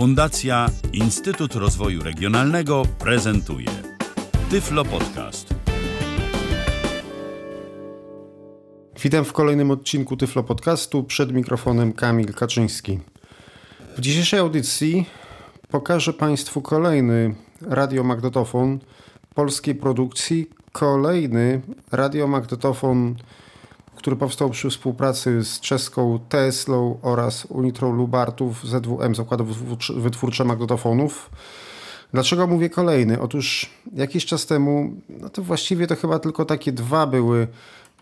Fundacja Instytut Rozwoju Regionalnego prezentuje Tyflo Podcast. Witam w kolejnym odcinku Tyflo Podcastu. Przed mikrofonem Kamil Kaczyński. W dzisiejszej audycji pokażę Państwu kolejny radiomagnetofon polskiej produkcji. Kolejny radiomagnetofon który powstał przy współpracy z czeską Teslą oraz Unitrą Lubartów ZWM, Zakładu Wytwórcza Magnetofonów. Dlaczego mówię kolejny? Otóż jakiś czas temu, no to właściwie to chyba tylko takie dwa były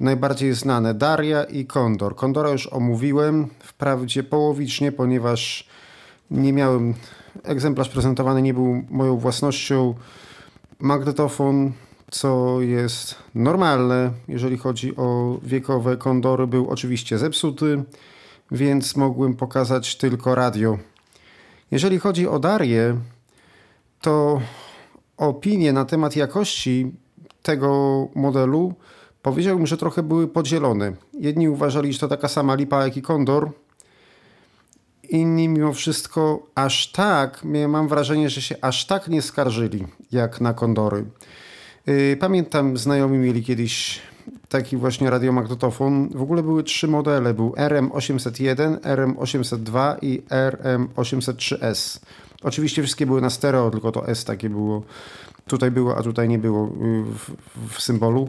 najbardziej znane, Daria i Kondor. Kondora już omówiłem, wprawdzie połowicznie, ponieważ nie miałem, egzemplarz prezentowany nie był moją własnością. Magnetofon co jest normalne, jeżeli chodzi o wiekowe kondory, był oczywiście zepsuty, więc mogłem pokazać tylko radio. Jeżeli chodzi o Darię, to opinie na temat jakości tego modelu powiedziałbym, że trochę były podzielone. Jedni uważali, że to taka sama lipa jak i kondor, inni mimo wszystko aż tak, mam wrażenie, że się aż tak nie skarżyli jak na kondory. Y, pamiętam, znajomi mieli kiedyś taki właśnie radiomagnetofon. W ogóle były trzy modele. Był RM801, RM802 i RM803S. Oczywiście wszystkie były na stereo, tylko to S takie było. Tutaj było, a tutaj nie było y, w, w symbolu.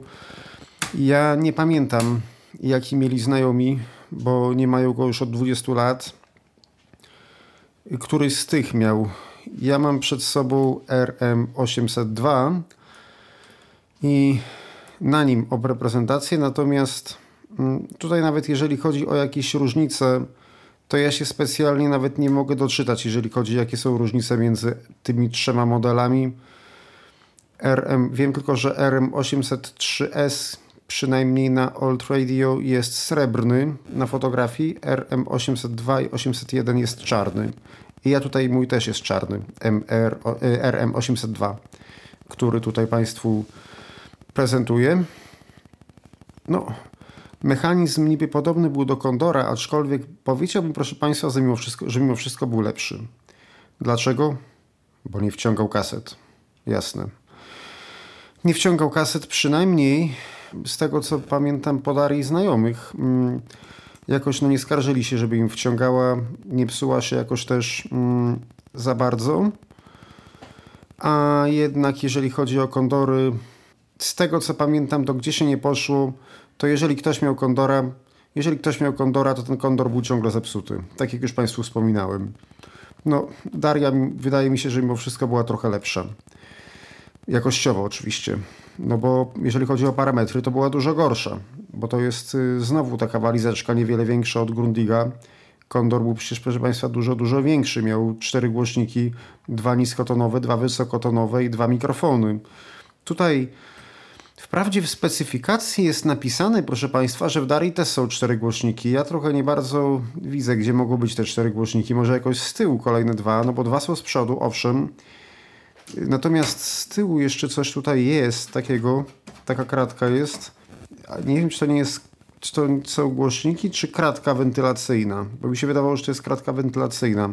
Ja nie pamiętam, jaki mieli znajomi, bo nie mają go już od 20 lat. Któryś z tych miał. Ja mam przed sobą RM802 i na nim ob reprezentację. Natomiast mm, tutaj nawet jeżeli chodzi o jakieś różnice, to ja się specjalnie nawet nie mogę doczytać, jeżeli chodzi jakie są różnice między tymi trzema modelami. RM, wiem tylko, że RM803S przynajmniej na Old Radio jest srebrny na fotografii, RM802 i 801 jest czarny. I ja tutaj mój też jest czarny, MR, RM802, który tutaj Państwu prezentuje. No, mechanizm niby podobny był do Kondora, aczkolwiek powiedziałbym, proszę Państwa, że mimo wszystko, że mimo wszystko był lepszy. Dlaczego? Bo nie wciągał kaset. Jasne. Nie wciągał kaset przynajmniej z tego, co pamiętam podari znajomych. Mm, jakoś no nie skarżyli się, żeby im wciągała, nie psuła się jakoś też mm, za bardzo. A jednak jeżeli chodzi o kondory, z tego co pamiętam, to gdzie się nie poszło, to jeżeli ktoś miał kondora, jeżeli ktoś miał kondora, to ten kondor był ciągle zepsuty. Tak jak już Państwu wspominałem. No, Daria wydaje mi się, że mimo wszystko była trochę lepsza. Jakościowo oczywiście. No bo jeżeli chodzi o parametry, to była dużo gorsza. Bo to jest y, znowu taka walizeczka niewiele większa od Grundiga. Kondor był przecież, proszę Państwa, dużo, dużo większy. Miał cztery głośniki, dwa niskotonowe, dwa wysokotonowe i dwa mikrofony. Tutaj Wprawdzie w specyfikacji jest napisane, proszę Państwa, że w Darii też są cztery głośniki. Ja trochę nie bardzo widzę, gdzie mogą być te cztery głośniki. Może jakoś z tyłu kolejne dwa, no bo dwa są z przodu, owszem. Natomiast z tyłu jeszcze coś tutaj jest takiego, taka kratka jest. Nie wiem, czy to nie jest, czy to są głośniki, czy kratka wentylacyjna. Bo mi się wydawało, że to jest kratka wentylacyjna.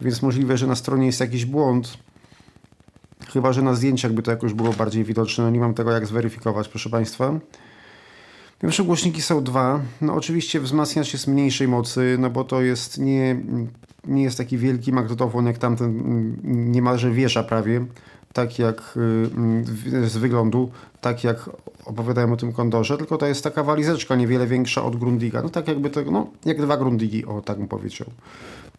Więc możliwe, że na stronie jest jakiś błąd Chyba, że na zdjęciach by to jakoś było bardziej widoczne. No nie mam tego jak zweryfikować, proszę Państwa. Pierwsze głośniki są dwa. No oczywiście wzmacniacz jest mniejszej mocy, no bo to jest nie, nie jest taki wielki magnetofon jak tamten, niemalże wiesza prawie, tak jak y, z wyglądu, tak jak opowiadałem o tym kondorze, tylko to jest taka walizeczka niewiele większa od Grundiga. No tak jakby to, no jak dwa Grundigi, o tak bym powiedział.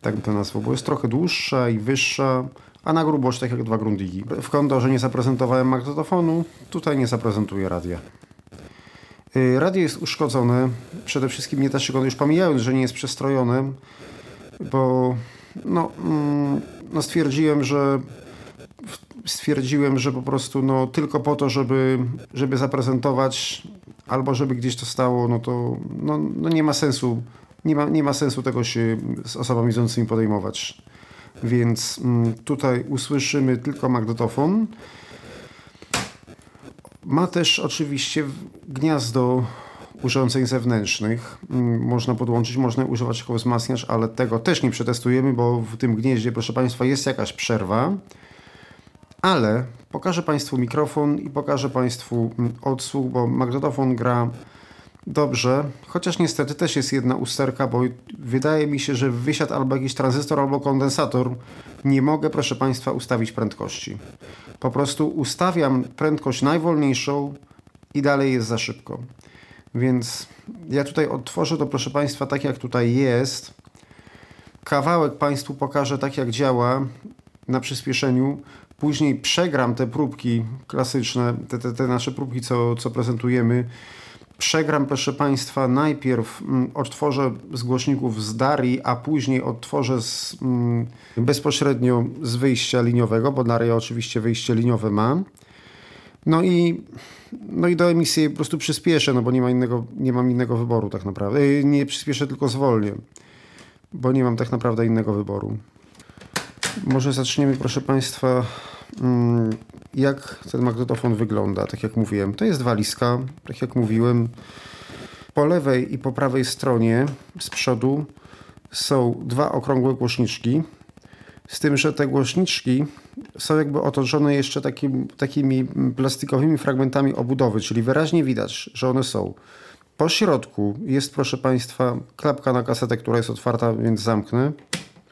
Tak bym to nazwał, bo jest trochę dłuższa i wyższa, a na grubość tak jak dwa Grundigi. W Kondorze nie zaprezentowałem magnetofonu, tutaj nie zaprezentuję radia. Y, radio jest uszkodzone, przede wszystkim nie też już pomijając, że nie jest przestrojone, bo no, mm, no stwierdziłem, że stwierdziłem, że po prostu no, tylko po to, żeby, żeby zaprezentować albo żeby gdzieś to stało, no to no, no nie ma sensu nie ma, nie ma sensu tego się z osobami widzącymi podejmować. Więc mm, tutaj usłyszymy tylko magnetofon. Ma też oczywiście gniazdo urządzeń zewnętrznych. Mm, można podłączyć, można używać jako wzmacniacz, ale tego też nie przetestujemy, bo w tym gnieździe, proszę Państwa, jest jakaś przerwa. Ale pokażę Państwu mikrofon i pokażę Państwu mm, odsłuch, bo magnetofon gra dobrze, chociaż niestety też jest jedna usterka, bo wydaje mi się, że wysiadł albo jakiś tranzystor, albo kondensator. Nie mogę, proszę Państwa, ustawić prędkości. Po prostu ustawiam prędkość najwolniejszą i dalej jest za szybko. Więc ja tutaj odtworzę to, proszę Państwa, tak jak tutaj jest. Kawałek Państwu pokażę tak, jak działa na przyspieszeniu. Później przegram te próbki klasyczne, te, te, te nasze próbki, co, co prezentujemy przegram, proszę Państwa, najpierw mm, odtworzę z głośników z Darii, a później odtworzę z, mm, bezpośrednio z wyjścia liniowego, bo Daria oczywiście wyjście liniowe ma. No i, no i do emisji po prostu przyspieszę, no bo nie, ma innego, nie mam innego wyboru tak naprawdę. Y, nie przyspieszę, tylko zwolnię, bo nie mam tak naprawdę innego wyboru. Może zaczniemy, proszę Państwa, mm, jak ten magnetofon wygląda. Tak jak mówiłem, to jest walizka, tak jak mówiłem. Po lewej i po prawej stronie z przodu są dwa okrągłe głośniczki. Z tym, że te głośniczki są jakby otoczone jeszcze takim, takimi plastikowymi fragmentami obudowy, czyli wyraźnie widać, że one są. Po środku jest, proszę Państwa, klapka na kasetę, która jest otwarta, więc zamknę.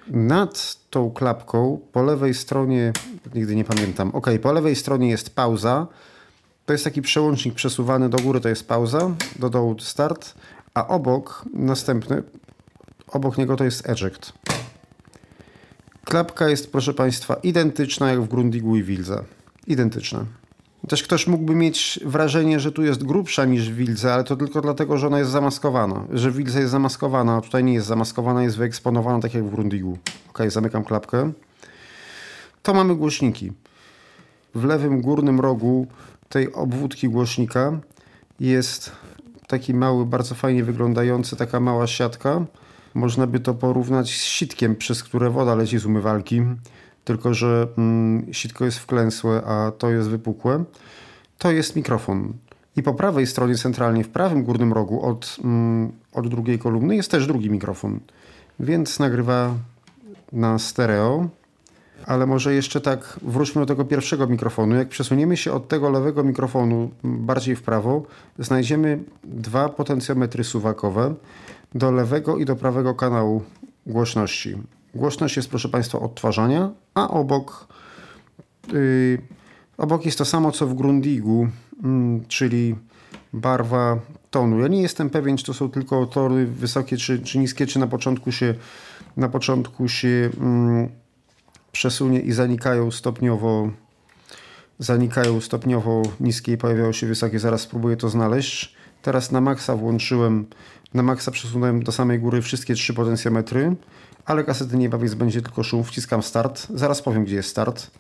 Nad tą klapką po lewej stronie, nigdy nie pamiętam, ok, po lewej stronie jest pauza. To jest taki przełącznik przesuwany do góry, to jest pauza, do dołu start, a obok następny, obok niego to jest eject. Klapka jest, proszę Państwa, identyczna jak w Grundigu i Wilze. Identyczna. Też ktoś mógłby mieć wrażenie, że tu jest grubsza niż w Wildze, ale to tylko dlatego, że ona jest zamaskowana. Że w Wildze jest zamaskowana, a tutaj nie jest zamaskowana, jest wyeksponowana tak jak w Grundigu. Ok, zamykam klapkę. To mamy głośniki. W lewym górnym rogu tej obwódki głośnika jest taki mały, bardzo fajnie wyglądający, taka mała siatka. Można by to porównać z sitkiem, przez które woda leci z umywalki tylko że mm, sitko jest wklęsłe, a to jest wypukłe, to jest mikrofon. I po prawej stronie centralnie, w prawym górnym rogu od, mm, od drugiej kolumny jest też drugi mikrofon. Więc nagrywa na stereo. Ale może jeszcze tak wróćmy do tego pierwszego mikrofonu. Jak przesuniemy się od tego lewego mikrofonu bardziej w prawo, znajdziemy dwa potencjometry suwakowe do lewego i do prawego kanału głośności. Głośność jest, proszę Państwa, odtwarzania, a obok, yy, obok jest to samo co w Grundigu, yy, czyli barwa tonu. Ja nie jestem pewien, czy to są tylko tory wysokie czy, czy niskie, czy na początku się, na początku się yy, przesunie i zanikają stopniowo zanikają stopniowo niskie i pojawiają się wysokie. Zaraz spróbuję to znaleźć. Teraz na maksa włączyłem, na maksa przesunąłem do samej góry wszystkie trzy potencjometry ale kasety nie ma, więc będzie tylko szum. Wciskam start. Zaraz powiem, gdzie jest start.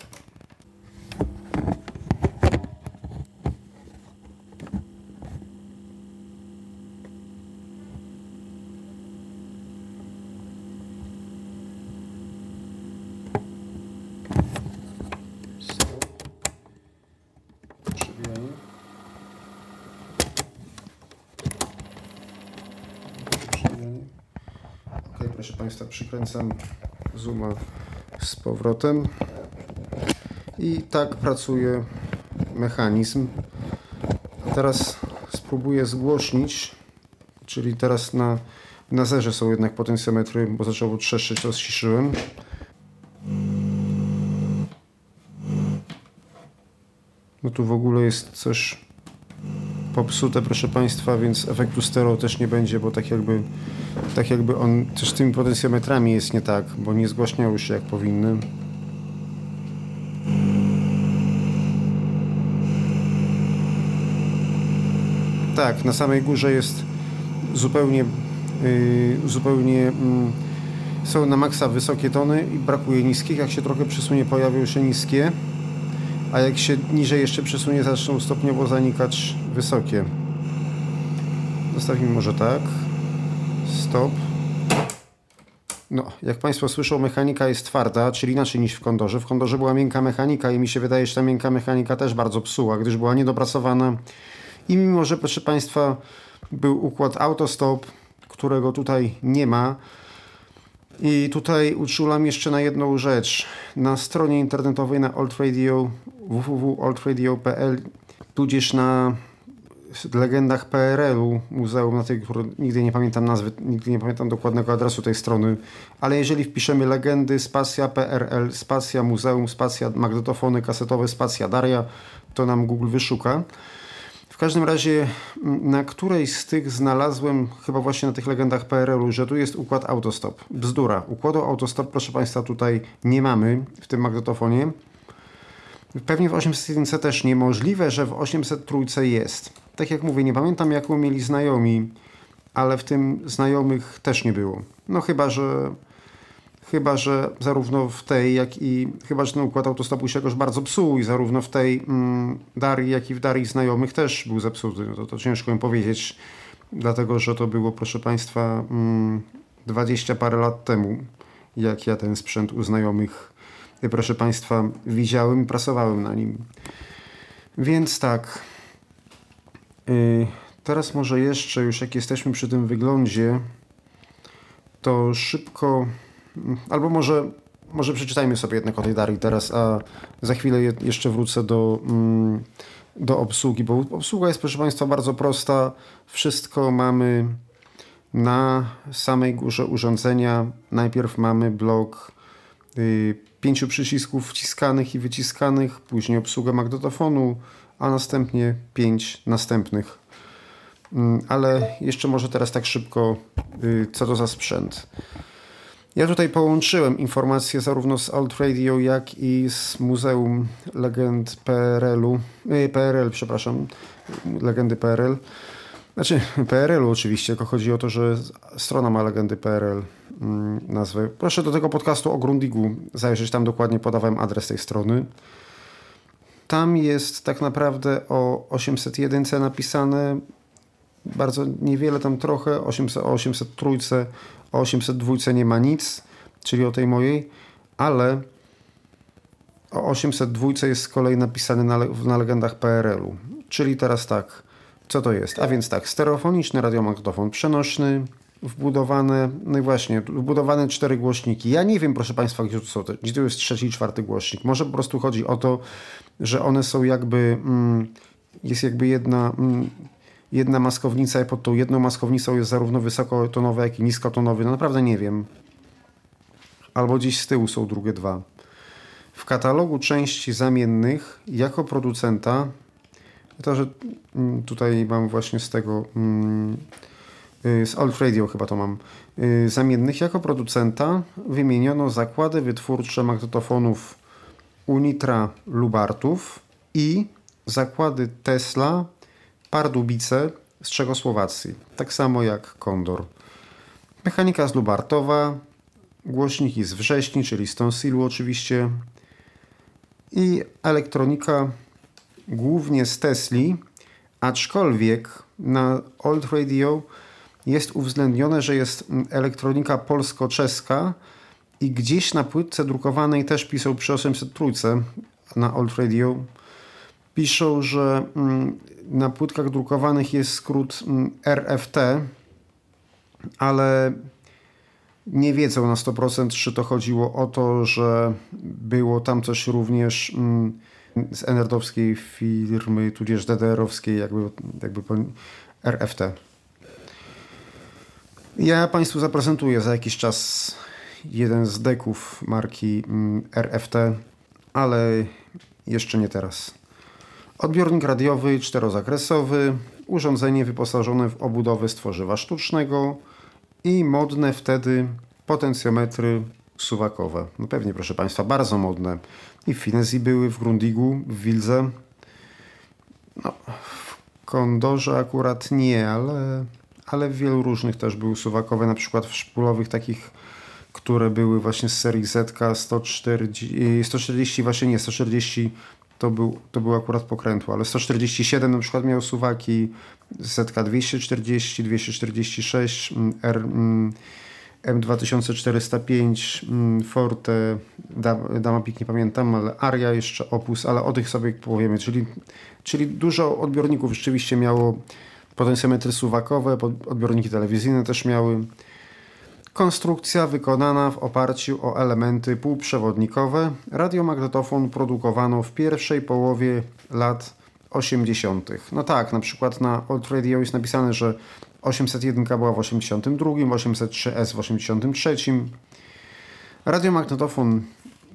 proszę Państwa, przykręcam zooma z powrotem i tak pracuje mechanizm. A teraz spróbuję zgłośnić, czyli teraz na, na zerze są jednak potencjometry, bo zaczęło trzeszczeć, to ściszyłem. No tu w ogóle jest coś popsute, proszę Państwa, więc efektu stereo też nie będzie, bo tak jakby, tak jakby on też z tymi potencjometrami jest nie tak, bo nie zgłaśniały się jak powinny. Tak, na samej górze jest zupełnie, yy, zupełnie yy, są na maksa wysokie tony i brakuje niskich. Jak się trochę przesunie, pojawią się niskie a jak się niżej jeszcze przesunie, zaczną stopniowo zanikać wysokie. Zostawimy może tak. Stop. No, jak Państwo słyszą, mechanika jest twarda, czyli inaczej niż w kondorze. W kondorze była miękka mechanika i mi się wydaje, że ta miękka mechanika też bardzo psuła, gdyż była niedopracowana. I mimo, że proszę Państwa, był układ autostop, którego tutaj nie ma. I tutaj uczulam jeszcze na jedną rzecz. Na stronie internetowej na Old Radio www.oldradio.pl tudzież na legendach PRL-u, muzeum na tej, nigdy nie pamiętam nazwy, nigdy nie pamiętam dokładnego adresu tej strony, ale jeżeli wpiszemy legendy, spacja PRL, spacja muzeum, spacja magnetofony kasetowe, spacja Daria, to nam Google wyszuka. W każdym razie na którejś z tych znalazłem, chyba właśnie na tych legendach PRL-u, że tu jest układ autostop. Bzdura. Układu autostop, proszę Państwa, tutaj nie mamy w tym magnetofonie. Pewnie w 801 też niemożliwe, że w 803 jest. Tak jak mówię, nie pamiętam jaką mieli znajomi, ale w tym znajomych też nie było. No chyba, że chyba, że zarówno w tej, jak i chyba, że ten układ autostopu się jakoś bardzo psuł i zarówno w tej mm, Darii, jak i w Darii znajomych też był zepsuty. No to, to ciężko mi powiedzieć, dlatego, że to było, proszę Państwa, mm, 20 parę lat temu, jak ja ten sprzęt u znajomych proszę Państwa, widziałem i pracowałem na nim. Więc tak. Yy, teraz może jeszcze, już jak jesteśmy przy tym wyglądzie, to szybko, albo może, może przeczytajmy sobie jednak o tej Darii teraz, a za chwilę je, jeszcze wrócę do, mm, do obsługi, bo obsługa jest, proszę Państwa, bardzo prosta. Wszystko mamy na samej górze urządzenia. Najpierw mamy blok yy, pięciu przycisków wciskanych i wyciskanych, później obsługa magnetofonu, a następnie pięć następnych. Mm, ale jeszcze może teraz tak szybko, y, co to za sprzęt. Ja tutaj połączyłem informacje zarówno z Alt Radio, jak i z Muzeum Legend PRL-u, y, PRL, przepraszam, legendy PRL. Znaczy PRL-u oczywiście, tylko chodzi o to, że strona ma legendy PRL mm, nazwę. Proszę do tego podcastu o Grundigu zajrzeć, tam dokładnie podawałem adres tej strony. Tam jest tak naprawdę o 801 napisane bardzo niewiele, tam trochę, 800, o 803, o 802 nie ma nic, czyli o tej mojej, ale o 802 jest z kolei napisane na, na legendach PRL-u. Czyli teraz tak, co to jest? A więc tak, stereofoniczny radiomagnetofon przenośny, wbudowane, no i właśnie, wbudowane cztery głośniki. Ja nie wiem, proszę Państwa, gdzie tu są te, gdzie tu jest trzeci i czwarty głośnik. Może po prostu chodzi o to, że one są jakby, mm, jest jakby jedna, mm, jedna maskownica i pod tą jedną maskownicą jest zarówno wysokotonowy, jak i niskotonowy. No naprawdę nie wiem. Albo gdzieś z tyłu są drugie dwa. W katalogu części zamiennych jako producenta to, że mm, tutaj mam właśnie z tego, y, z Old Radio chyba to mam, y, zamiennych. Jako producenta wymieniono zakłady wytwórcze magnetofonów Unitra Lubartów i zakłady Tesla Pardubice z Czechosłowacji. Tak samo jak Kondor. Mechanika z Lubartowa, głośniki z wrześni, czyli z Tonsilu oczywiście i elektronika głównie z Tesli, aczkolwiek na Old Radio jest uwzględnione, że jest elektronika polsko-czeska i gdzieś na płytce drukowanej też piszą przy 803 na Old Radio piszą, że mm, na płytkach drukowanych jest skrót mm, RFT, ale nie wiedzą na 100% czy to chodziło o to, że było tam coś również z enerdowskiej firmy, tudzież DDR-owskiej, jakby, jakby RFT. Ja Państwu zaprezentuję za jakiś czas jeden z deków marki mm, RFT, ale jeszcze nie teraz. Odbiornik radiowy czterozakresowy, urządzenie wyposażone w obudowę z tworzywa sztucznego i modne wtedy potencjometry suwakowe. No pewnie, proszę Państwa, bardzo modne. I w Finezji były, w Grundigu, w Wilze. No, w Kondorze akurat nie, ale, ale w wielu różnych też były suwakowe, na przykład w szpulowych takich, które były właśnie z serii Z 140, 140 właśnie nie, 140 to był, to był akurat pokrętło, ale 147 na przykład miał suwaki, Z 240, 246, R, M2405, mm, Forte, Damapik nie pamiętam, ale Aria jeszcze, Opus, ale o tych sobie powiemy, czyli, czyli dużo odbiorników rzeczywiście miało Potencjometry suwakowe, odbiorniki telewizyjne też miały. Konstrukcja wykonana w oparciu o elementy półprzewodnikowe. Radiomagnetofon produkowano w pierwszej połowie lat 80. No tak, na przykład na Old Radio jest napisane, że 801 była w 82, 803S w 83. Radiomagnetofon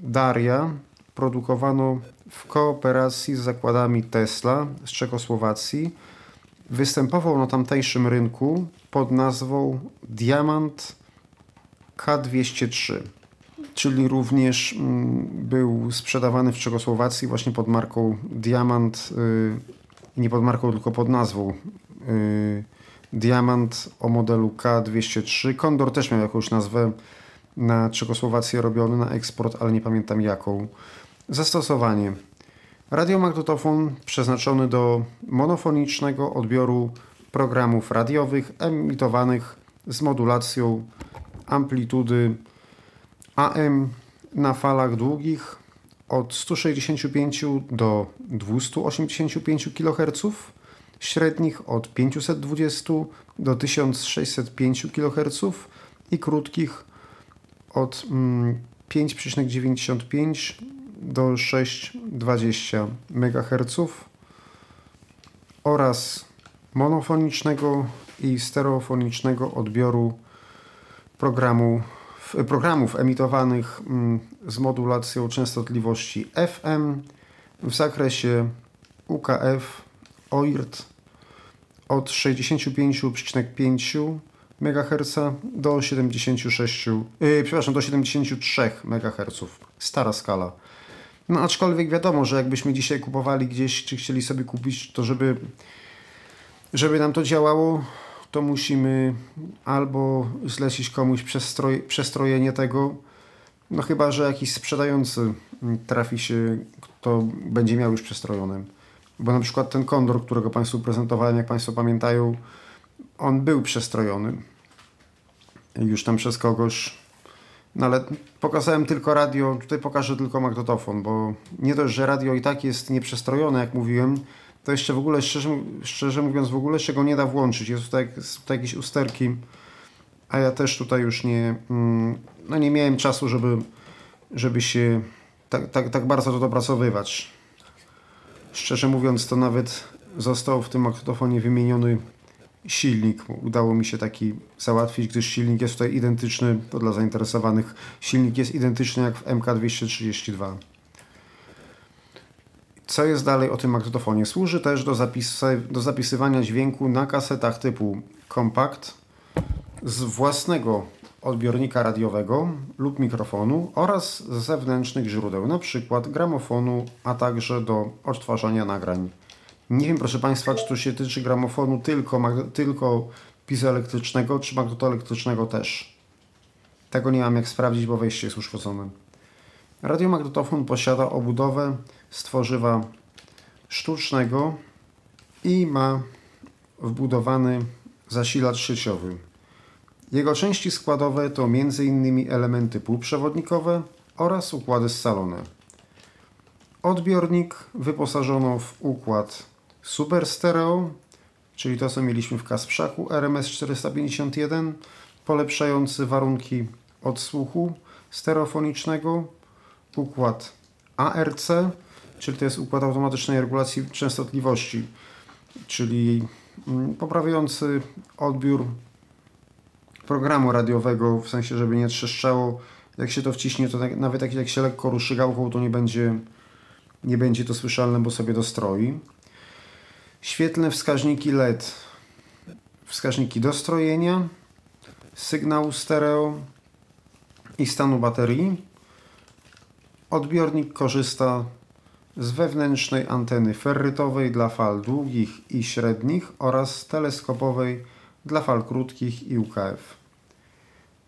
Daria produkowano w kooperacji z zakładami Tesla z Czechosłowacji. Występował na tamtejszym rynku pod nazwą Diamant K203, czyli również mm, był sprzedawany w Czechosłowacji właśnie pod marką Diamant, y, nie pod marką, tylko pod nazwą y, Diamant o modelu K203. Kondor też miał jakąś nazwę na Czechosłowację robiony na eksport, ale nie pamiętam jaką. Zastosowanie. Radiomagnetofon przeznaczony do monofonicznego odbioru programów radiowych emitowanych z modulacją amplitudy AM na falach długich od 165 do 285 kHz, średnich od 520 do 1605 kHz i krótkich od 5,95 mm, do 6,20 MHz oraz monofonicznego i stereofonicznego odbioru programu, programów emitowanych mm, z modulacją częstotliwości FM w zakresie UKF OIRT od 65,5 MHz do 76, yy, przepraszam, do 73 MHz. Stara skala. No aczkolwiek wiadomo, że jakbyśmy dzisiaj kupowali gdzieś, czy chcieli sobie kupić, to żeby, żeby nam to działało, to musimy albo zlecić komuś przestroj, przestrojenie tego, no chyba, że jakiś sprzedający trafi się, kto będzie miał już przestrojone. Bo na przykład ten kondor, którego Państwu prezentowałem, jak Państwo pamiętają, on był przestrojony już tam przez kogoś. No ale pokazałem tylko radio, tutaj pokażę tylko magnetofon, bo nie dość, że radio i tak jest nieprzestrojone, jak mówiłem, to jeszcze w ogóle, szczerze, szczerze mówiąc, w ogóle się go nie da włączyć. Jest tutaj, tutaj jakieś usterki, a ja też tutaj już nie, mm, no nie miałem czasu, żeby, żeby się tak, tak, tak bardzo to dopracowywać. Szczerze mówiąc, to nawet został w tym magnetofonie wymieniony silnik. Udało mi się taki załatwić, gdyż silnik jest tutaj identyczny, to dla zainteresowanych, silnik jest identyczny jak w MK232. Co jest dalej o tym magnetofonie? Służy też do, zapisy, do zapisywania dźwięku na kasetach typu kompakt z własnego odbiornika radiowego lub mikrofonu oraz z zewnętrznych źródeł, np. gramofonu, a także do odtwarzania nagrań. Nie wiem, proszę Państwa, czy to się tyczy gramofonu tylko, tylko pizoelektrycznego, czy magnetoelektrycznego też. Tego nie mam jak sprawdzić, bo wejście jest uszkodzone. Radiomagnetofon posiada obudowę z tworzywa sztucznego i ma wbudowany zasilacz sieciowy. Jego części składowe to m.in. elementy półprzewodnikowe oraz układy scalone. Odbiornik wyposażono w układ Super Stereo, czyli to co mieliśmy w Kasprzaku RMS 451, polepszający warunki odsłuchu stereofonicznego, układ ARC, czyli to jest układ automatycznej regulacji częstotliwości, czyli mm, poprawiający odbiór programu radiowego, w sensie, żeby nie trzeszczało. Jak się to wciśnie, to tak, nawet jak się lekko ruszy gałką, to nie będzie, nie będzie to słyszalne, bo sobie dostroi. Świetlne wskaźniki LED, wskaźniki dostrojenia, sygnału stereo i stanu baterii. Odbiornik korzysta z wewnętrznej anteny ferrytowej dla fal długich i średnich oraz teleskopowej dla fal krótkich i UKF.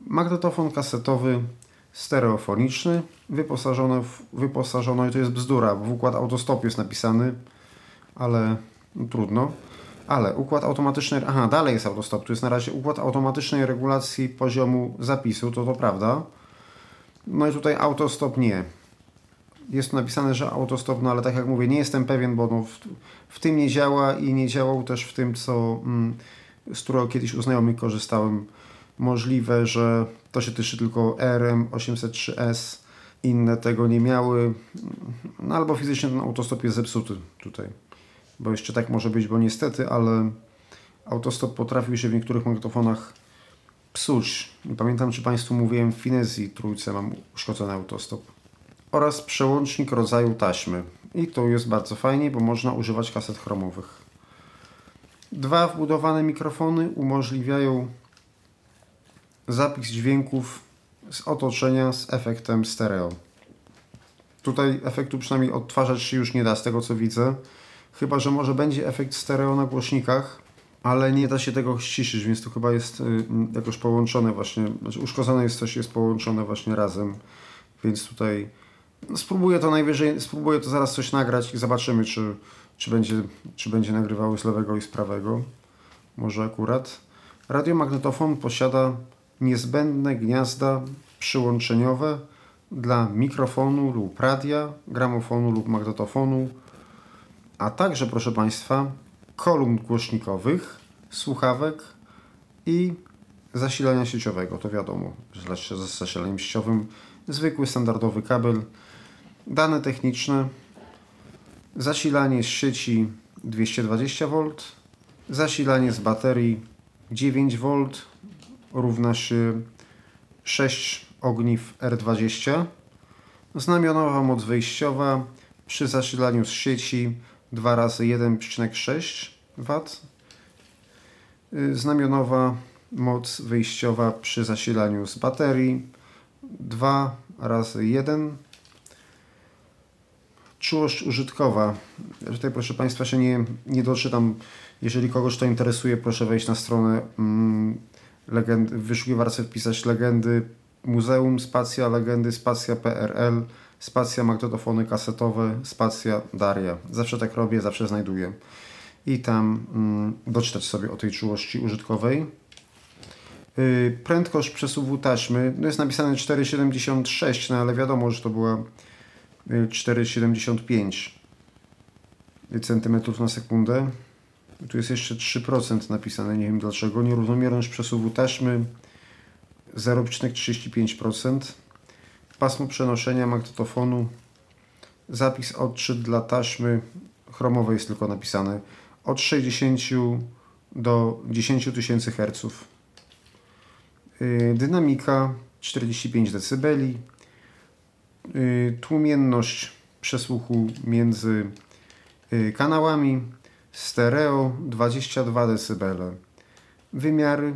Magnetofon kasetowy stereofoniczny wyposażony w, wyposażono, i to jest bzdura, bo w układ autostop jest napisany, ale no, trudno. Ale układ automatyczny, aha, dalej jest autostop, tu jest na razie układ automatycznej regulacji poziomu zapisu, to to prawda. No i tutaj autostop nie. Jest napisane, że autostop, no ale tak jak mówię, nie jestem pewien, bo no w, w tym nie działa i nie działał też w tym, co, mm, z którego kiedyś u znajomych korzystałem. Możliwe, że to się tyczy tylko RM803S, inne tego nie miały, no albo fizycznie ten autostop jest zepsuty tutaj, bo jeszcze tak może być, bo niestety, ale autostop potrafił się w niektórych magnetofonach psuć. Nie pamiętam, czy Państwu mówiłem, w Finezji trójce mam uszkodzony autostop. Oraz przełącznik rodzaju taśmy. I to jest bardzo fajnie, bo można używać kaset chromowych. Dwa wbudowane mikrofony umożliwiają zapis dźwięków z otoczenia z efektem stereo. Tutaj efektu przynajmniej odtwarzać się już nie da z tego co widzę. Chyba, że może będzie efekt stereo na głośnikach, ale nie da się tego ściszyć, więc to chyba jest y, jakoś połączone właśnie, znaczy uszkodzone jest coś, jest połączone właśnie razem, więc tutaj spróbuję to najwyżej, spróbuję to zaraz coś nagrać i zobaczymy, czy, czy, będzie, czy będzie nagrywało z lewego i z prawego. Może akurat. Radiomagnetofon posiada niezbędne gniazda przyłączeniowe dla mikrofonu lub radia, gramofonu lub magnetofonu, a także, proszę Państwa, kolumn głośnikowych, słuchawek i zasilania sieciowego. To wiadomo, że z zasilaniem sieciowym zwykły, standardowy kabel, dane techniczne, zasilanie z sieci 220V, zasilanie z baterii 9V równa się 6 ogniw R20, znamionowa moc wyjściowa. Przy zasilaniu z sieci 2 razy 1,6 W. Znamionowa moc wyjściowa przy zasilaniu z baterii 2 razy 1 Czułość użytkowa. Tutaj proszę Państwa się nie, nie doczytam. Jeżeli kogoś to interesuje, proszę wejść na stronę mm, legend, w wyszukiwarce wpisać legendy Muzeum Spacja, legendy Spacja PRL spacja magnetofony kasetowe, spacja Daria. Zawsze tak robię, zawsze znajduję. I tam mm, doczytać sobie o tej czułości użytkowej. Yy, prędkość przesuwu taśmy, no jest napisane 4,76, no ale wiadomo, że to była 4,75 cm na sekundę. Tu jest jeszcze 3% napisane, nie wiem dlaczego. Nierównomierność przesuwu taśmy 0,35% pasmo przenoszenia magnetofonu, zapis odczyt dla taśmy chromowej jest tylko napisane od 60 do 10 tysięcy Hz. Dynamika 45 dB. Y, tłumienność przesłuchu między y, kanałami stereo 22 dB. Wymiary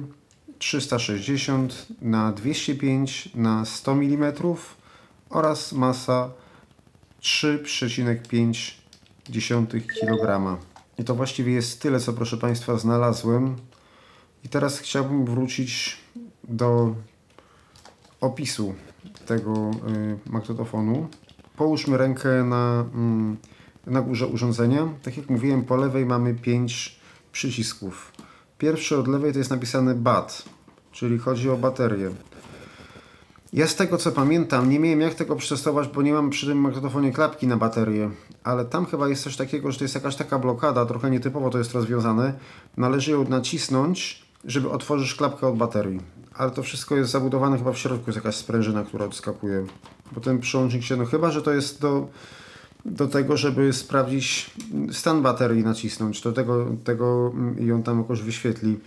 360 na 205 na 100 mm oraz masa 3,5 kg. I to właściwie jest tyle, co proszę Państwa znalazłem. I teraz chciałbym wrócić do opisu tego y, magnetofonu. Połóżmy rękę na, mm, na górze urządzenia. Tak jak mówiłem, po lewej mamy 5 przycisków. Pierwszy od lewej to jest napisane BAT, czyli chodzi o baterię. Ja z tego co pamiętam, nie miałem jak tego przetestować, bo nie mam przy tym magnetofonie klapki na baterię, ale tam chyba jest coś takiego, że to jest jakaś taka blokada, trochę nietypowo to jest rozwiązane. Należy ją nacisnąć, żeby otworzyć klapkę od baterii. Ale to wszystko jest zabudowane chyba w środku, jest jakaś sprężyna, która odskakuje. Bo ten przyłącznik się, no chyba, że to jest do do tego, żeby sprawdzić stan baterii nacisnąć, do tego, tego i ją tam jakoś wyświetli.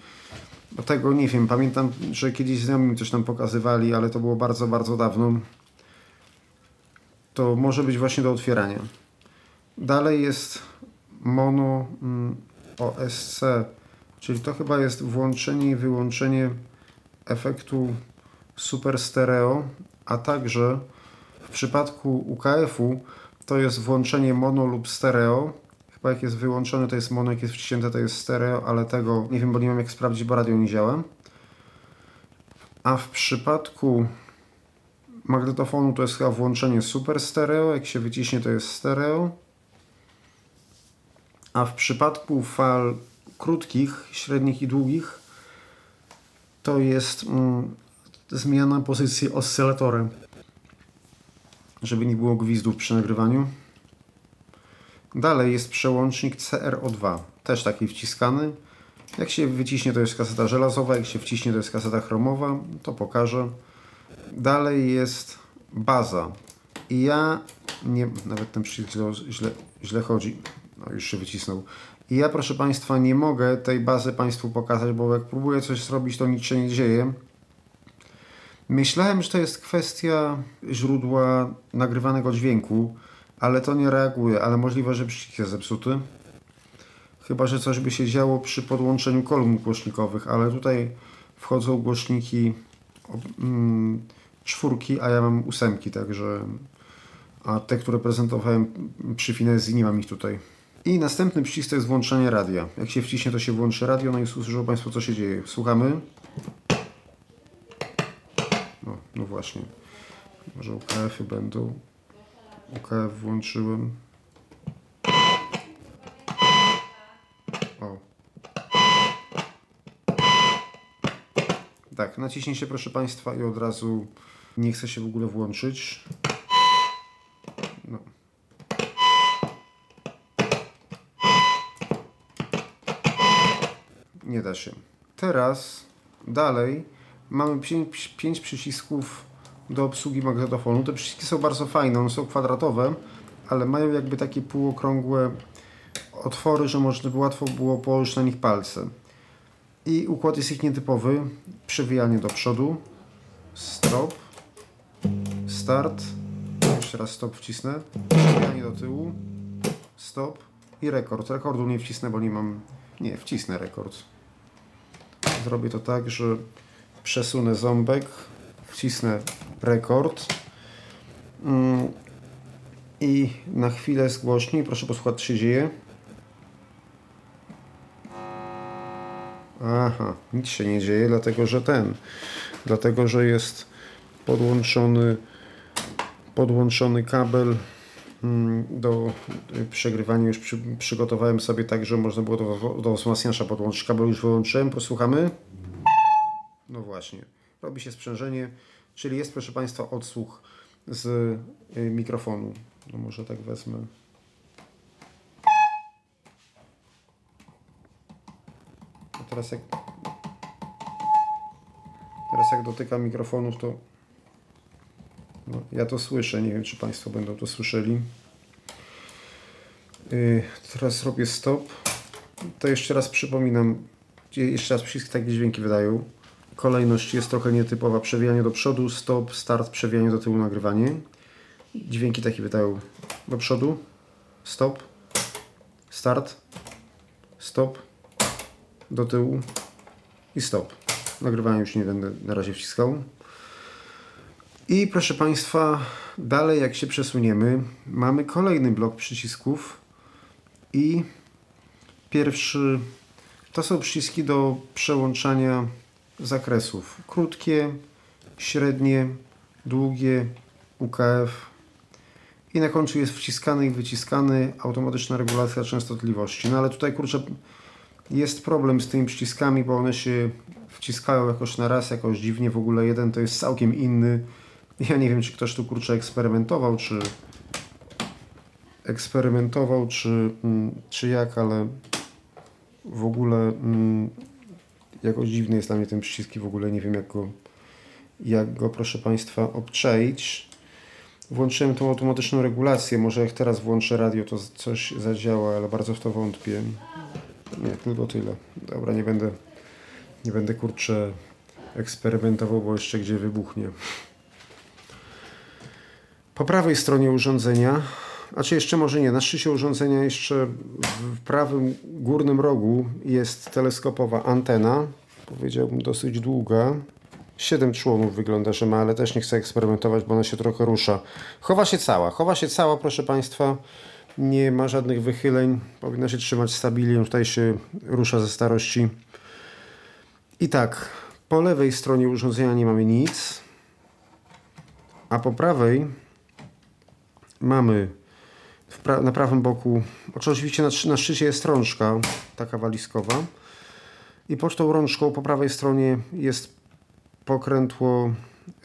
Do tego nie wiem, pamiętam, że kiedyś znajomi coś tam pokazywali, ale to było bardzo, bardzo dawno. To może być właśnie do otwierania. Dalej jest mono mm, OSC, czyli to chyba jest włączenie i wyłączenie efektu super stereo, a także w przypadku UKF-u to jest włączenie mono lub stereo. Chyba jak jest wyłączone to jest mono, jak jest wciśnięte to jest stereo, ale tego nie wiem, bo nie wiem jak sprawdzić, bo radio nie działa. A w przypadku magnetofonu to jest chyba włączenie super stereo, jak się wyciśnie to jest stereo. A w przypadku fal krótkich, średnich i długich to jest mm, zmiana pozycji oscylatorem. żeby nie było gwizdów przy nagrywaniu. Dalej jest przełącznik CRO2, też taki wciskany. Jak się wyciśnie to jest kaseta żelazowa, jak się wciśnie to jest kaseta chromowa, to pokażę. Dalej jest baza. I ja nie, nawet ten przycisk źle, źle, źle chodzi. No już się wycisnął. I ja proszę Państwa nie mogę tej bazy Państwu pokazać, bo jak próbuję coś zrobić to nic się nie dzieje. Myślałem, że to jest kwestia źródła nagrywanego dźwięku, ale to nie reaguje, ale możliwe, że przycisk jest zepsuty. Chyba, że coś by się działo przy podłączeniu kolumn głośnikowych, ale tutaj wchodzą głośniki mm, czwórki, a ja mam ósemki, także a te, które prezentowałem przy Finezji, nie mam ich tutaj. I następny przycisk to jest włączenie radia. Jak się wciśnie, to się włączy radio, no i usłyszą Państwo, co się dzieje. Słuchamy. No, no właśnie. Może UKF-y będą. UKF włączyłem. O. Tak, naciśnijcie proszę Państwa i od razu nie chce się w ogóle włączyć. Teraz dalej mamy 5 przycisków do obsługi magnetofonu. Te przyciski są bardzo fajne, one są kwadratowe, ale mają jakby takie półokrągłe otwory, że można by łatwo było położyć na nich palce. I układ jest ich nietypowy. Przewijanie do przodu. Stop. Start. Jeszcze raz stop wcisnę. Przewijanie do tyłu. Stop. I rekord. Rekordu nie wcisnę, bo nie mam... Nie, wcisnę rekord. Zrobię to tak, że przesunę ząbek, wcisnę rekord mm, i na chwilę zgłośnij. Proszę posłuchać, co się dzieje. Aha, nic się nie dzieje, dlatego że ten, dlatego że jest podłączony podłączony kabel do przegrywania już przy, przygotowałem sobie tak, że można było do, do wzmacniacza podłączyć kabel już wyłączyłem, posłuchamy? No właśnie, robi się sprzężenie, czyli jest proszę Państwa odsłuch z y, mikrofonu. No może tak wezmę. A teraz jak teraz jak dotykam mikrofonów to no, ja to słyszę, nie wiem czy Państwo będą to słyszeli. Yy, teraz robię stop. To jeszcze raz przypominam, jeszcze raz wszystkie takie dźwięki wydają. Kolejność jest trochę nietypowa. Przewijanie do przodu, stop, start, przewijanie do tyłu, nagrywanie. Dźwięki takie wydają do przodu, stop, start, stop, do tyłu i stop. Nagrywanie już nie będę na razie wciskał. I proszę Państwa, dalej jak się przesuniemy, mamy kolejny blok przycisków i pierwszy to są przyciski do przełączania zakresów. Krótkie, średnie, długie, UKF i na końcu jest wciskany i wyciskany automatyczna regulacja częstotliwości. No ale tutaj kurczę jest problem z tymi przyciskami, bo one się wciskają jakoś na raz, jakoś dziwnie. W ogóle jeden to jest całkiem inny ja nie wiem, czy ktoś tu kurczę eksperymentował, czy eksperymentował, czy, mm, czy jak, ale w ogóle mm, jakoś dziwny jest dla mnie ten przycisk i w ogóle nie wiem jak go, jak go proszę Państwa obczaić. Włączyłem tą automatyczną regulację. Może jak teraz włączę radio, to coś zadziała, ale bardzo w to wątpię. Nie, tylko tyle. Dobra, nie będę, nie będę kurczę eksperymentował, bo jeszcze gdzie wybuchnie. Po prawej stronie urządzenia, a czy jeszcze może nie, na szczycie urządzenia jeszcze w prawym górnym rogu jest teleskopowa antena, powiedziałbym dosyć długa. Siedem członów wygląda, że ma, ale też nie chcę eksperymentować, bo ona się trochę rusza. Chowa się cała, chowa się cała, proszę Państwa. Nie ma żadnych wychyleń, powinna się trzymać stabilnie, tutaj się rusza ze starości. I tak, po lewej stronie urządzenia nie mamy nic, a po prawej mamy pra na prawym boku, oczywiście na, na szczycie jest rączka, taka walizkowa i pod tą rączką po prawej stronie jest pokrętło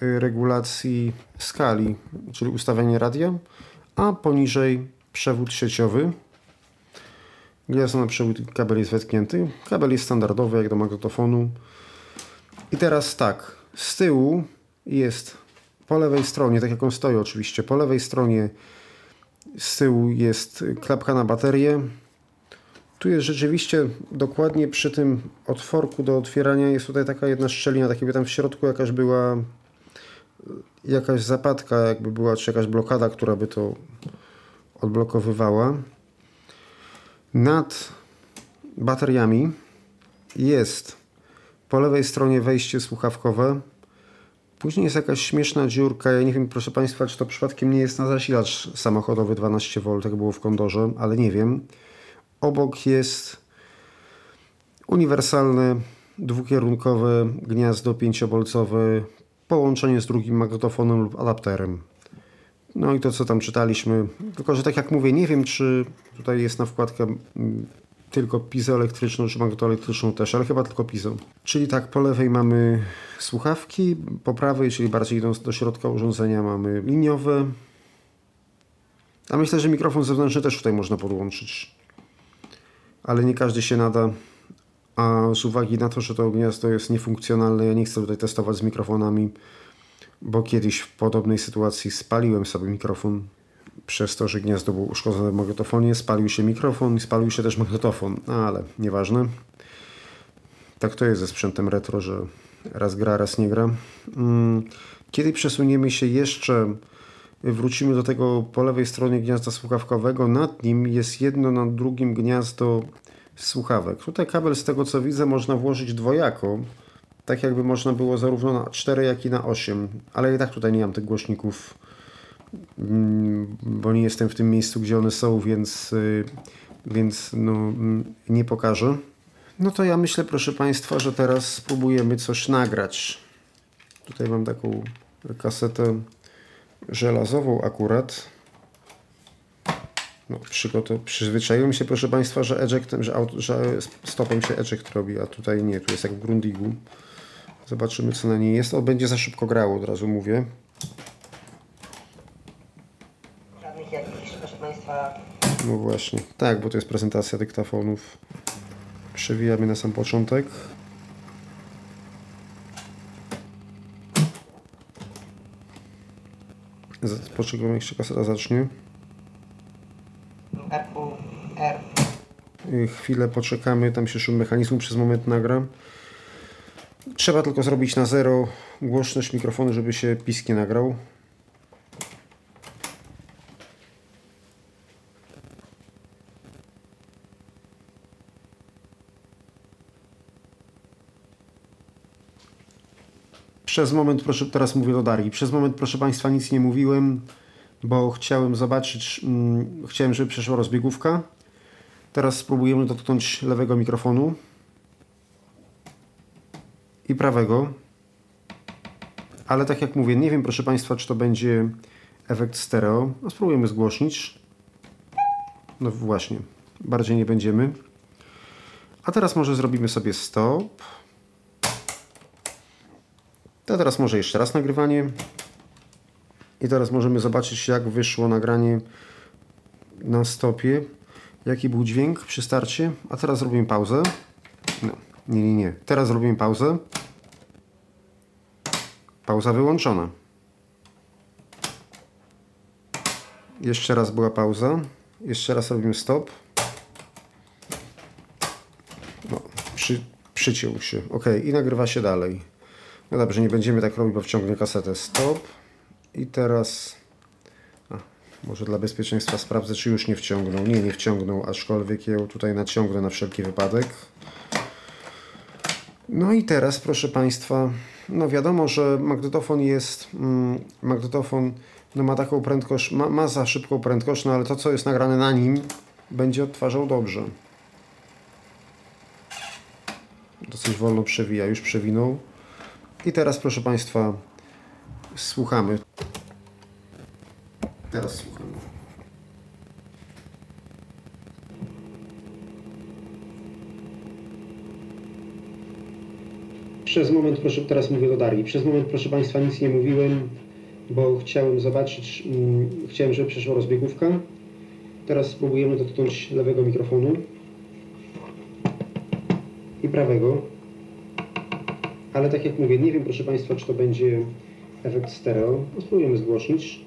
y, regulacji skali, czyli ustawianie radia, a poniżej przewód sieciowy. Gniazdo na przewód kabel jest wetknięty. Kabel jest standardowy jak do magnetofonu. I teraz tak, z tyłu jest po lewej stronie, tak jak on stoi oczywiście, po lewej stronie z tyłu jest klapka na baterię. Tu jest rzeczywiście dokładnie przy tym otworku do otwierania jest tutaj taka jedna szczelina, tak jakby tam w środku jakaś była jakaś zapadka, jakby była, czy jakaś blokada, która by to odblokowywała. Nad bateriami jest po lewej stronie wejście słuchawkowe. Później jest jakaś śmieszna dziurka. Ja nie wiem, proszę Państwa, czy to przypadkiem nie jest na zasilacz samochodowy 12V, jak było w Kondorze, ale nie wiem. Obok jest uniwersalne, dwukierunkowe gniazdo pięciobolcowe, połączenie z drugim magnetofonem lub adapterem. No i to, co tam czytaliśmy. Tylko, że tak jak mówię, nie wiem, czy tutaj jest na wkładkę tylko elektryczną, czy magnetoelektryczną też, ale chyba tylko pizo. Czyli tak, po lewej mamy słuchawki, po prawej, czyli bardziej idąc do środka urządzenia, mamy liniowe. A myślę, że mikrofon zewnętrzny też tutaj można podłączyć. Ale nie każdy się nada. A z uwagi na to, że to gniazdo jest niefunkcjonalne, ja nie chcę tutaj testować z mikrofonami, bo kiedyś w podobnej sytuacji spaliłem sobie mikrofon przez to, że gniazdo było uszkodzone w magnetofonie, spalił się mikrofon i spalił się też magnetofon, no, ale nieważne. Tak to jest ze sprzętem retro, że raz gra, raz nie gra. Mm, kiedy przesuniemy się jeszcze, wrócimy do tego po lewej stronie gniazda słuchawkowego, nad nim jest jedno nad drugim gniazdo słuchawek. Tutaj kabel z tego co widzę można włożyć dwojako, tak jakby można było zarówno na 4 jak i na 8, ale i tak tutaj nie mam tych głośników bo nie jestem w tym miejscu, gdzie one są, więc, y, więc no, mm, nie pokażę. No to ja myślę, proszę Państwa, że teraz spróbujemy coś nagrać. Tutaj mam taką kasetę żelazową akurat. No, przyzwyczaiłem się, proszę Państwa, że, ejectem, że, auto, że stopem się eject robi, a tutaj nie, tu jest jak w Grundigu. Zobaczymy, co na niej jest. O, będzie za szybko grało, od razu mówię. No właśnie. Tak, bo to jest prezentacja dyktafonów. Przewijamy na sam początek. Poczekamy jeszcze kaseta zacznie. Chwilę poczekamy, tam się szum mechanizmu przez moment nagra. Trzeba tylko zrobić na zero głośność mikrofonu, żeby się pisk nie nagrał. Przez moment, proszę, teraz mówię do Darii, przez moment, proszę Państwa, nic nie mówiłem, bo chciałem zobaczyć, mm, chciałem, żeby przeszła rozbiegówka. Teraz spróbujemy dotknąć lewego mikrofonu i prawego. Ale tak jak mówię, nie wiem, proszę Państwa, czy to będzie efekt stereo. No, spróbujemy zgłośnić. No właśnie, bardziej nie będziemy. A teraz może zrobimy sobie stop. To teraz może jeszcze raz nagrywanie. I teraz możemy zobaczyć, jak wyszło nagranie na stopie. Jaki był dźwięk przy starcie. A teraz zrobimy pauzę. No, nie, nie, nie. Teraz zrobimy pauzę. Pauza wyłączona. Jeszcze raz była pauza. Jeszcze raz robimy stop. No, przy, przyciął się. Ok, i nagrywa się dalej. No dobrze, nie będziemy tak robić, bo wciągnę kasetę. Stop. I teraz... A, może dla bezpieczeństwa sprawdzę, czy już nie wciągnął. Nie, nie wciągnął, aczkolwiek ją tutaj naciągnę na wszelki wypadek. No i teraz, proszę Państwa, no wiadomo, że magnetofon jest... Mm, magnetofon no ma taką prędkość, ma, ma za szybką prędkość, no ale to, co jest nagrane na nim, będzie odtwarzał dobrze. Dosyć wolno przewija, już przewinął. I teraz, proszę Państwa, słuchamy. Teraz słuchamy. Przez moment, proszę, teraz mówię do Darii. Przez moment, proszę Państwa, nic nie mówiłem, bo chciałem zobaczyć, mm, chciałem, żeby przeszła rozbiegówka. Teraz spróbujemy dotknąć lewego mikrofonu i prawego. Ale tak jak mówię, nie wiem, proszę Państwa, czy to będzie efekt stereo. No, spróbujemy zgłośnić.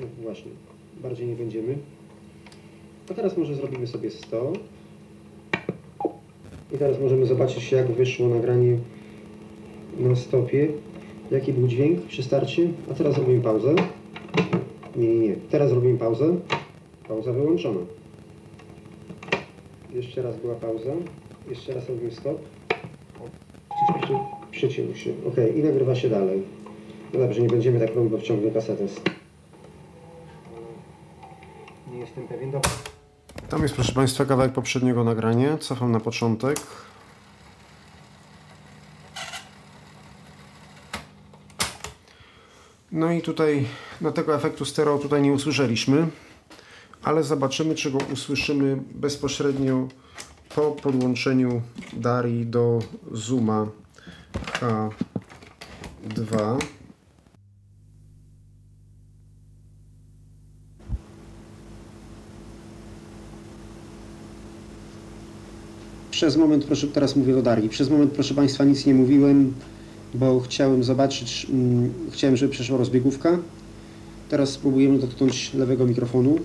No właśnie, bardziej nie będziemy. A teraz może zrobimy sobie 100. I teraz możemy zobaczyć, jak wyszło nagranie na stopie. Jaki był dźwięk przy starcie. A teraz robimy pauzę. Nie, nie, nie. Teraz robimy pauzę. Pauza wyłączona. Jeszcze raz była pauza. Jeszcze raz robimy stop. Przy- Przyciął się. Ok, i nagrywa się dalej. No dobrze, nie będziemy tak robić, bo wciągnie kasetę. Nie jestem pewien. Dobra. Tam jest, proszę Państwa, kawałek poprzedniego nagrania. Cofam na początek. No i tutaj, no tego efektu stereo tutaj nie usłyszeliśmy, ale zobaczymy, czy go usłyszymy bezpośrednio po podłączeniu Darii do Zooma H2. Przez moment, proszę, teraz mówię do Darii. Przez moment, proszę Państwa, nic nie mówiłem, bo chciałem zobaczyć, mm, chciałem, żeby przeszła rozbiegówka. Teraz spróbujemy dotknąć lewego mikrofonu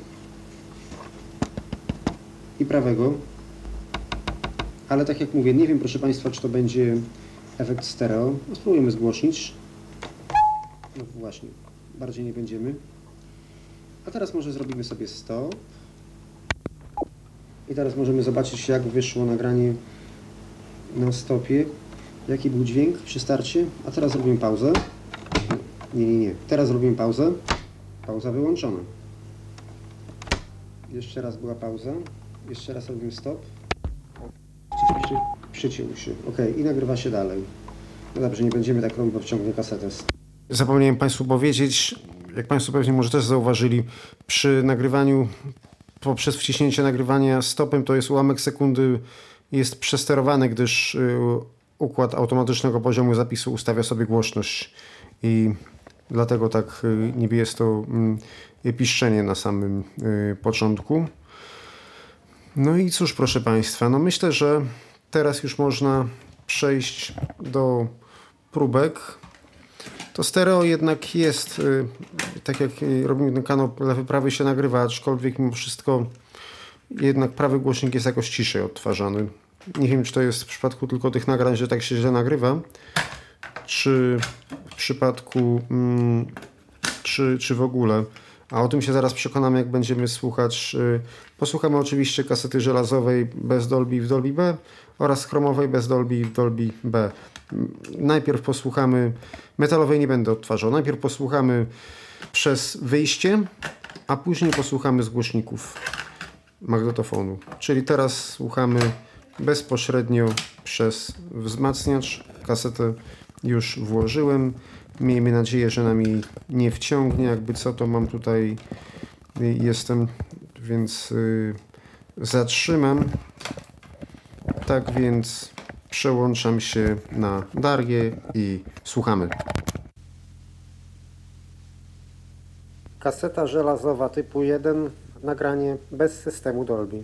i prawego. Ale tak jak mówię, nie wiem, proszę Państwa, czy to będzie efekt stereo. No, spróbujemy zgłośnić. No właśnie, bardziej nie będziemy. A teraz może zrobimy sobie 100. I teraz możemy zobaczyć, jak wyszło nagranie na stopie. Jaki był dźwięk przy starcie. A teraz robimy pauzę. Nie, nie, nie. Teraz robimy pauzę. Pauza wyłączona. Jeszcze raz była pauza. Jeszcze raz robimy stop. Przy- Przyciął się. Ok, i nagrywa się dalej. No dobrze, nie będziemy tak robić, bo wciągnie kasetę. Zapomniałem Państwu powiedzieć, jak Państwo pewnie może też zauważyli, przy nagrywaniu poprzez wciśnięcie nagrywania stopem to jest ułamek sekundy jest przesterowany, gdyż y, układ automatycznego poziomu zapisu ustawia sobie głośność i dlatego tak y, niby jest to y, piszczenie na samym y, początku. No i cóż, proszę Państwa, no myślę, że teraz już można przejść do próbek. To stereo jednak jest, y, tak jak robimy ten kanał, lewy, prawy się nagrywa, aczkolwiek mimo wszystko jednak prawy głośnik jest jakoś ciszej odtwarzany. Nie wiem, czy to jest w przypadku tylko tych nagrań, że tak się źle nagrywa, czy w przypadku, mm, czy, czy w ogóle. A o tym się zaraz przekonamy, jak będziemy słuchać. y, Posłuchamy oczywiście kasety żelazowej bez Dolby w Dolby B oraz chromowej bez Dolby w Dolby B. Najpierw posłuchamy, metalowej nie będę odtwarzał, najpierw posłuchamy przez wyjście, a później posłuchamy z głośników magnetofonu. Czyli teraz słuchamy bezpośrednio przez wzmacniacz. Kasetę już włożyłem. Miejmy nadzieję, że nam jej nie wciągnie. Jakby co, to mam tutaj, y, jestem, więc y, zatrzymam. Tak więc przełączam się na Darię i słuchamy. Kaseta żelazowa typu 1, nagranie bez systemu Dolby.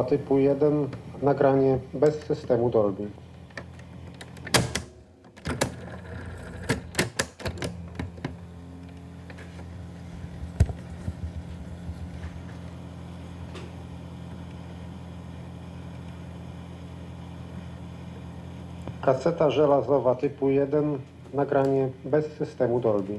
żelazowa typu 1, nagranie bez systemu Dolby. Kaseta żelazowa typu 1, nagranie bez systemu Dolby.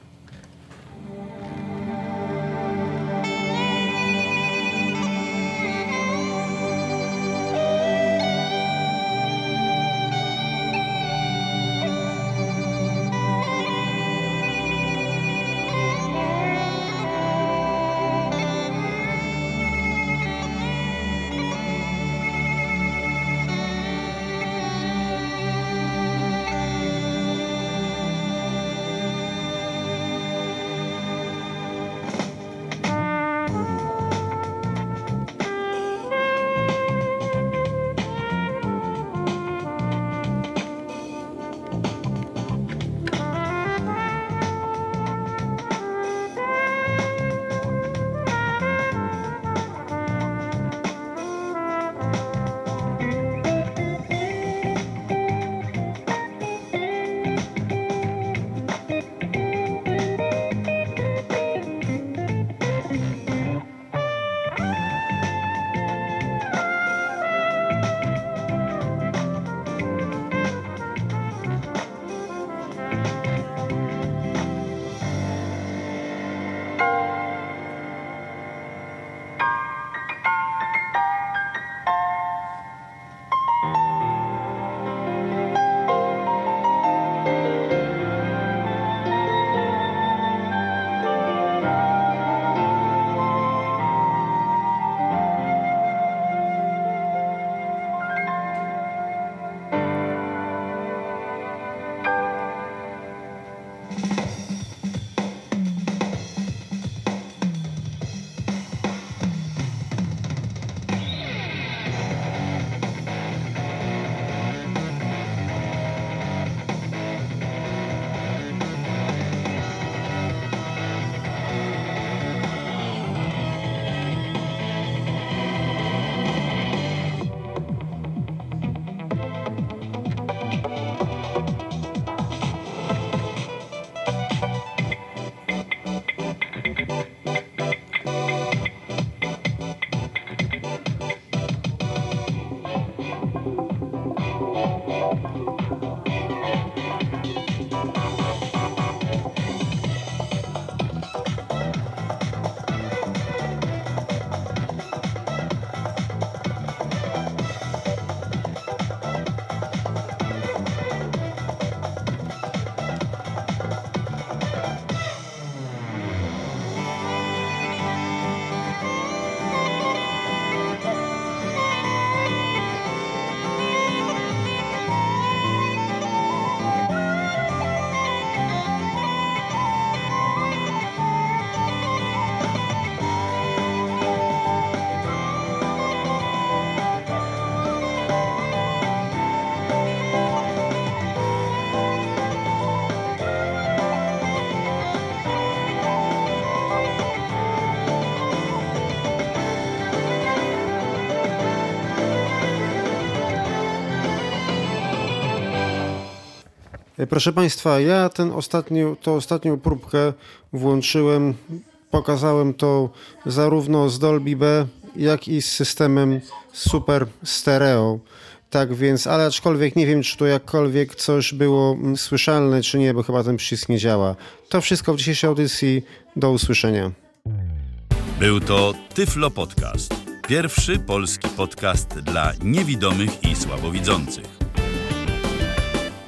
proszę Państwa, ja ten ostatnią, tą ostatnią próbkę włączyłem, pokazałem to zarówno z Dolby B, jak i z systemem Super Stereo. Tak więc, ale aczkolwiek nie wiem, czy to jakkolwiek coś było mm, słyszalne, czy nie, bo chyba ten przycisk nie działa. To wszystko w dzisiejszej audycji. Do usłyszenia. Był to Tyflo Podcast. Pierwszy polski podcast dla niewidomych i słabowidzących.